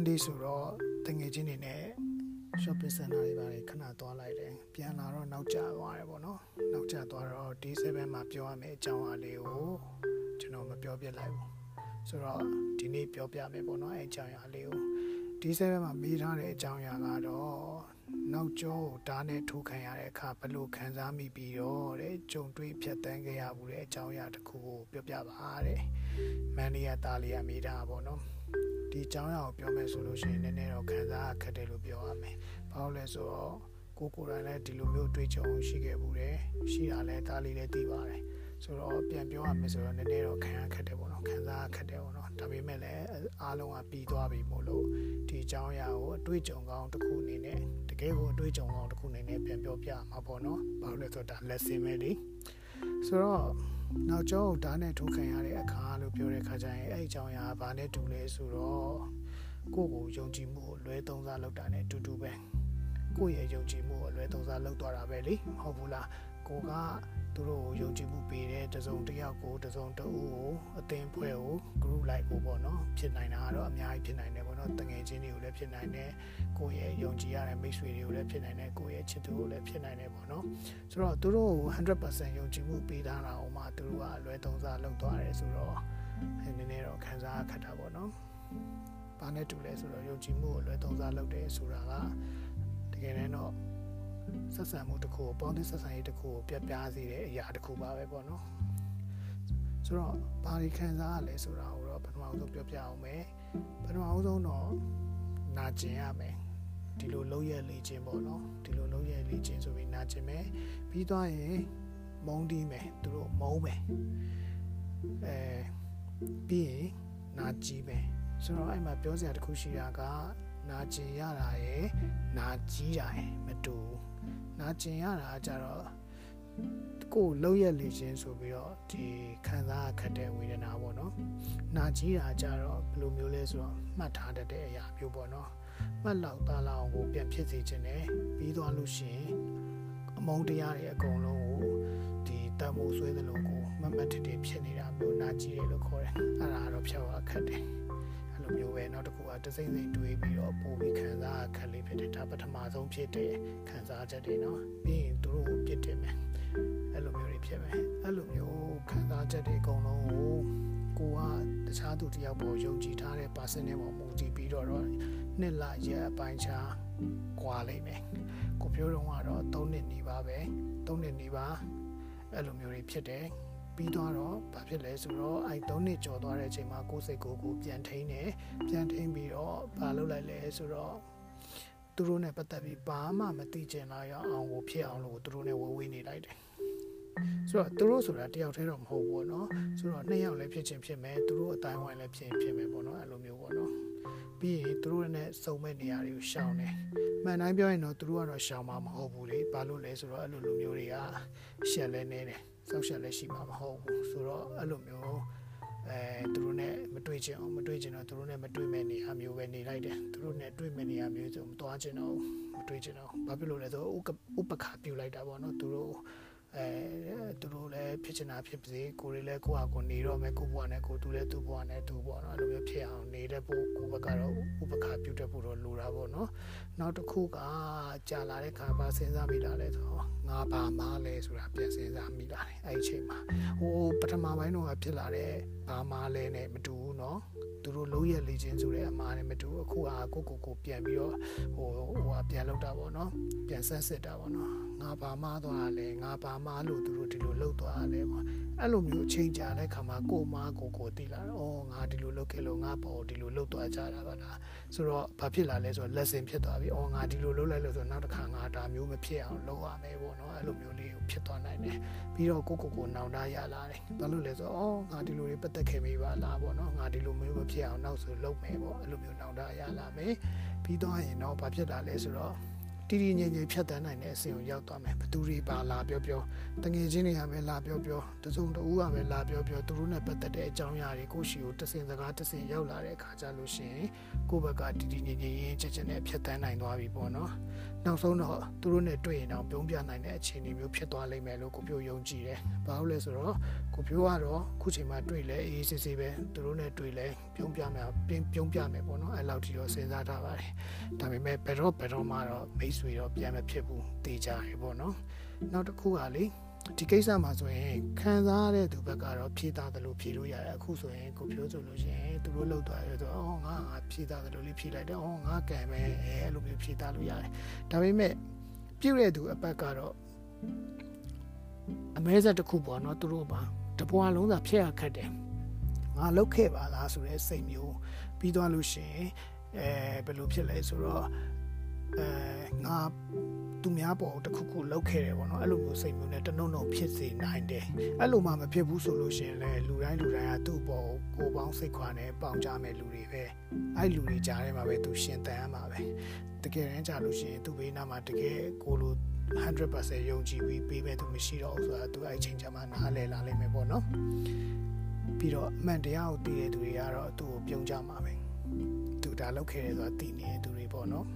Monday ဆိုတော့တငယ်ချင်းတွေနဲ့ shopping center တွေပါတယ်ခဏသွားလိုက်တယ်ပြန်လာတော့နောက်ကျသွားတယ်ပေါ့နော်နောက်ကျသွားတော့ D7 မှာပြောရမယ့်အကြောင်းအလေးကိုကျွန်တော်မပြောပြလိုက်ဘူးဆိုတော့ဒီနေ့ပြောပြမယ်ပေါ့နော်အဲအကြောင်းအလေးကို D7 မှာမေးထားတဲ့အကြောင်းအရာကတော့ နောက်ကျောကိုဓာတ်နဲ့ထိုးခံရတဲ့အခါဘယ်လိုခံစားမိပြီးတော့တဲ့ကြုံတွေ့ဖြတ်တန်းခဲ့ရမှုတဲ့အကြောင်းအရာတစ်ခုကိုပြောပြပါတဲ့မန်နီယာတာလီယာမေးထားပါပေါ့နော်ဒီအကြောင်းအရာကိုပြောမယ်ဆိုလို့ရှိရင်နည်းနည်းတော့ခံစားခက်တယ်လို့ပြောရမယ်။ဘာလို့လဲဆိုတော့ကိုကိုယ်တိုင်လည်းဒီလိုမျိုးတွေးကြုံရှိခဲ့ဘူးတယ်။ရှိတာလည်းဒါလေးလည်းသိပါတယ်။ဆိုတော့ပြန်ပြောရမယ်ဆိုတော့နည်းနည်းတော့ခံရခက်တယ်ပေါ့နော်။ခံစားခက်တယ်ပေါ့နော်။ဒါပေမဲ့လည်းအားလုံးကပြီးသွားပြီမို့လို့ဒီအကြောင်းအရာကိုအတွေ့အကြုံကောင်းတစ်ခုအနေနဲ့ တကယ်ကိုအတွေ့အကြုံကောင်းတစ်ခုအနေနဲ့ပြန်ပြောပြမှာပေါ့နော်။ဘာလို့လဲဆိုတော့ဒါ lesson ပဲလေ။ဆိုတော့နောက်ကျောဓာတ်နဲ့ထိုးခံရတဲ့အခါလို့ပြောတဲ့ခါကျရင်အဲ့အကြောင်းအရာဘာနဲ့တူလဲဆိုတော့ကိုယ့်ကိုယုံကြည်မှုကိုလွဲသုံးစားလုပ်တာနဲ့တူတူပဲကိုယ့်ရဲ့ယုံကြည်မှုကိုလွဲသုံးစားလုပ်သွားတာပဲလေမဟုတ်ဘူးလား ကိုကသူတို့ကိုယုံကြည်မှုပေးတဲ့တစုံတစ်ယောက်ကိုတစုံတဦးကိုအသင်ဖွဲ့ကို group like ကိုပေါ့နော်ဖြစ်နိုင်တာကတော့အများကြီးဖြစ်နိုင်တယ်ပေါ့နော်တငယ်ချင်းတွေကိုလည်းဖြစ်နိုင်တယ်ကိုယ့်ရဲ့ယုံကြည်ရတဲ့မိတ်ဆွေတွေကိုလည်းဖြစ်နိုင်တယ်ကိုယ့်ရဲ့ချစ်သူကိုလည်းဖြစ်နိုင်တယ်ပေါ့နော်ဆိုတော့သူတို့ကို100%ယုံကြည်မှုပေးထားတာအောင်မှသူတို့ကလွဲသုံးစားလုပ်သွားတယ်ဆိုတော့နည်းနည်းတော့ခံစားခက်တာပေါ့နော်ဘာနဲ့တူလဲဆိုတော့ယုံကြည်မှုကိုလွဲသုံးစားလုပ်တယ်ဆိုတာကတကယ်တမ်းတော့ ဆက်ဆံမှုတစ်ခုကိုပေါင်းသင်းဆက်ဆံရေးတစ်ခုကိုပြပြစေတဲ့အရာတစ်ခုပါပဲပေါ့နော်ဆိုတော့ဘာတွေခံစားရလဲဆိုတာကိုတော့ပထမဆုံးပြောပြအောင်မယ်ပထမဆုံးတော့နာကျင်ရမယ်ဒီလိုလုံးရက်လေ့ကျင့်ပေါ့နော်ဒီလိုလုံးရက်လေ့ကျင့်ဆိုပြီးနာကျင်မယ်ပြီးသွားရင်မုန်းတီးမယ်သူတို့မုန်းမယ်အဲပြီးရင်နာကြည့်မယ်ဆိုတော့အဲ့မှာပြောစရာတစ်ခုရှိတာကနာကျင်ရတာရယ်နာကြီးတာရယ်မတူ နာကျင်ရတာကြတော့ကိုယ်လုံးရက်လေခြင်းဆိုပြီးတော့ဒီခံစားခက်တဲ့ဝေဒနာပေါ့နော်နာကြီးတာကြတော့ဘယ်လိုမျိုးလဲဆိုတော့မှတ်ထားတတ်တဲ့အရာမျိုးပေါ့နော်မှတ်လောက်သားလောက်ကိုပြန်ဖြစ်စေခြင်းနဲ့ပြီးသွားလို့ရှိရင်အမုန်းတရားတွေအကုန်လုံးကိုဒီတမိုးဆွဲသလိုကိုမမတ်တတဖြစ်နေတာမျိုးနာကြီးတယ်လို့ခေါ်တယ်အဲ့ဒါကတော့ဖြောက်ရခက်တယ်အဲ့ လိုမျိုးပဲနောက်တစ်ခုကတစိမ့်စိမ့်တွေးပြီးတော့ပို့ပြီးခံစားခက်လေးဖြစ်တယ်ဒါပထမဆုံးဖြစ်တဲ့ခံစားချက်တွေနော်ပြီးရင်သူတို့ကိုပြစ်တင်မယ်အဲ့လိုမျိုးတွေဖြစ်မယ်အဲ့လိုမျိုးခံစားချက်တွေအကုန်လုံးကိုကိုကတခြားသူတယောက်ပေါ်ယုံကြည်ထားတဲ့ person နဲ့ပေါ်မူတည်ပြီးတော့နှစ်လရက်အပိုင်းခြားကွာလိမ့်မယ်ကိုပြောတော့ကတော့3နှစ်နေပါပဲ3နှစ်နေပါအဲ့လိုမျိုးတွေဖြစ်တယ် ပြီးသွားတော့ဘာဖြစ်လဲဆိုတော့အဲ3နှစ်ကျော်သွားတဲ့အချိန်မှာကိုယ်စိတ်ကိုကိုပြန်ထိန်းတယ်ပြန်ထိန်းပြီးတော့ဘာလုပ်လိုက်လဲဆိုတော့သူတို့နဲ့ပတ်သက်ပြီးဘာမှမသိချင်လာရအောင်ကိုဖြစ်အောင်လို့သူတို့နဲ့ဝေဝေးနေလိုက်တယ်ဆိုတော့သူတို့ဆိုတာတယောက်တည်းတော့မဟုတ်ဘူးเนาะဆိုတော့နှစ်ယောက်လည်းဖြစ်ချင်းဖြစ်မယ်သူတို့အတိုင်းဝိုင်းလည်းဖြစ်ဖြစ်မယ်ပေါ့เนาะအဲ့လိုမျိုးပေါ့เนาะပြီးရင်သူတို့နဲ့စုံမဲ့နေရာတွေကိုရှောင်တယ်မှန်တိုင်းပြောရင်တော့သူတို့ကတော့ရှောင်မှာမဟုတ်ဘူးလေဘာလို့လဲဆိုတော့အဲ့လိုလိုမျိုးတွေကရှက်လဲနေတယ် စောက်ရှက်လည်းရှိမှာမဟုတ်ဘူးဆိုတော့အဲ့လိုမျိုးအဲသူတို့နဲ့မတွေ့ချင်အောင်မတွေ့ချင်တော့သူတို့နဲ့မတွေ့မဲ့နေရာမျိုးပဲနေလိုက်တယ်သူတို့နဲ့တွေ့မဲ့နေရာမျိုးဆိုမသွားချင်တော့မတွေ့ချင်တော့ဘာဖြစ်လို့လဲဆိုတော့ဥပက္ခပြုလိုက်တာပေါ့နော်သူတို့ အဲသူတို့လည်းဖြစ်ချင်တာဖြစ်ပါစေကိုယ်လည်းကိုယ့်ဟာကိုယ်နေတော့မယ်ကိုယ့်ဘဝနဲ့ကိုယ်သူလည်းသူ့ဘဝနဲ့သူ့ဘဝနော်အဲ့လိုမျိုးဖြစ်အောင်နေတဲ့ဖို့ကိုယ့်ဘက်ကတော့ဥပက္ခပြုတတ်ဖို့တော့လိုတာပေါ့နော်နောက်တစ်ခုကကြာလာတဲ့ခါပါစဉ်းစားမိတာလဲဆိုတော့ငါဘာမှလဲဆိုတာပြန်စဉ်းစားမိလာတယ်အဲ့ဒီအချိန်မှာဟိုပထမပိုင်းတော့ဖြစ်လာတဲ့ဘာမှလဲနဲ့မတူဘူး နော်သူတို့လုံးရက်လေချင်းဆိုတဲ့အမှားနဲ့မတူအခုဟာကိုကိုကိုပြန်ပြီးတော့ဟိုဟိုဟာပြန်လောက်တာပေါ့နော်ပြန်ဆက်စစ်တာပေါ့နော်ငါဘာမှသွားလဲငါဘာမှလို့သူတို့ဒီလိုလောက်သွားလဲပေါ့ အဲ့လိုမျိုးအချိန်ကြာတဲ့ခါမှာကိုမကိုကိုသိလာတော့ဩငါဒီလိုလုပ်ခဲ့လို့ငါပေါ်ဒီလိုလုပ်သွားကြတာပါလားဆိုတော့ဘာဖြစ်လာလဲဆိုတော့ lesson ဖြစ်သွားပြီဩငါဒီလိုလုပ်လိုက်လို့ဆိုတော့နောက်တစ်ခါငါဒါမျိုးမဖြစ်အောင်လုပ်ရမယ်ပေါ့နော်အဲ့လိုမျိုးလေးကိုဖြစ်သွားနိုင်တယ်ပြီးတော့ကိုကိုကိုနောင်တရလာတယ်ဘာလို့လဲဆိုတော့ဩငါဒီလိုတွေပတ်သက်ခဲ့မိပါလားပေါ့နော်ငါဒီလိုမျိုးမဖြစ်အောင်နောက်ဆိုလုပ်မယ်ပေါ့အဲ့လိုမျိုးနောင်တရလာမယ်ပြီးတော့ရင်တော့ဘာဖြစ်လာလဲဆိုတော့ တီတီငြိမ်ငြိမ်ဖြတ်တန်းနိုင်တဲ့အဆင့်ကိုရောက်သွားမယ်ဘသူတွေပါလာပြောပြောတငယ်ချင်းတွေကပဲလာပြောပြောတစုံတဦးကပဲလာပြောပြောသူတို့နဲ့ပတ်သက်တဲ့အကြောင်းအရာတွေကိုရှိကိုတစင်စကားတစင်ရောက်လာတဲ့အခါကျလို့ရှိရင်ကိုယ့်ဘက်ကတီတီငြိမ်ငြိမ်ရင်ချက်ချက်နဲ့ဖြတ်တန်းနိုင်သွားပြီပေါ့နော်နောက်ဆုံးတော့သူတို့နဲ့တွေ့ရင်တော့ပြုံးပြနိုင်တဲ့အခြေအနေမျိုးဖြစ်သွားလိမ့်မယ်လို့ကိုပြိုယုံကြည်တယ်။ဘာလို့လဲဆိုတော့ကိုပြိုကတော့ခုချိန်မှာတွေ့လဲအေးစစ်စစ်ပဲသူတို့နဲ့တွေ့လဲပြုံးပြမယ်ပြုံးပြမယ်ပေါ့နော်အဲ့လောက်ထိတော့စဉ်းစားထားပါတယ်။ဒါပေမဲ့ဘယ်တော့ဘယ်တော့မှတော့မိတ်ဆွေတော့ပြန်မဖြစ်ဘူးတေးကြရပေါ့နော်။နောက်တစ်ခုကလေဒီကိစ္စမှာဆိုရင်ခံစားရတဲ့သူဘက်ကတော့ဖြေသားတယ်လို့ဖြေလို့ရတယ်အခုဆိုရင်ကိုပြောဆိုလို့ရှိရင်သူတို့လောက်သွားရတော့အော်ငါငါဖြေသားတယ်လို့လေးဖြေလိုက်တယ်အော်ငါကံပဲအဲအဲ့လိုမျိုးဖြေသားလို့ရတယ်ဒါပေမဲ့ပြုတ်တဲ့သူအပတ်ကတော့အမဲဆက်တစ်ခုပေါ့နော်သူတို့ပါတပွားလုံးသာဖျက်ရခတ်တယ်ငါလောက်ခဲ့ပါလားဆိုတဲ့စိတ်မျိုးပြီးသွားလို့ရှိရင်အဲဘယ်လိုဖြစ်လဲဆိုတော့ အဲငါသူများပေါ်တခုခုလောက်ခဲ့တယ်ပေါ့နော်အဲ့လိုမျိုးစိတ်မျိုးနဲ့တနှုံနှုံဖြစ်စေနိုင်တယ်အဲ့လိုမှမဖြစ်ဘူးဆိုလို့ရှိရင်လည်းလူတိုင်းလူတိုင်းကသူ့ပေါ်ကိုပေါင်းစိတ်ခွာနဲ့ပေါင်ကြမဲ့လူတွေပဲအဲ့လူတွေကြားထဲမှာပဲသူရှင်တန်ရမှာပဲတကယ်တမ်းကြလို့ရှိရင်သူ့ဘေးနားမှာတကယ်ကိုလို100%ယုံကြည်ပြီးပေးမဲ့သူမရှိတော့ဘူးဆိုတာသူအဲ့ချိန်ကျမှနားလည်လာလိမ့်မယ်ပေါ့နော်ပြီးတော့အမှန်တရားကိုသိတဲ့သူတွေကတော့သူ့ကိုပြုံးကြမှာပဲသူဒါလောက်ခဲ့တယ်ဆိုတာသိနေတဲ့သူတွေပေါ့နော်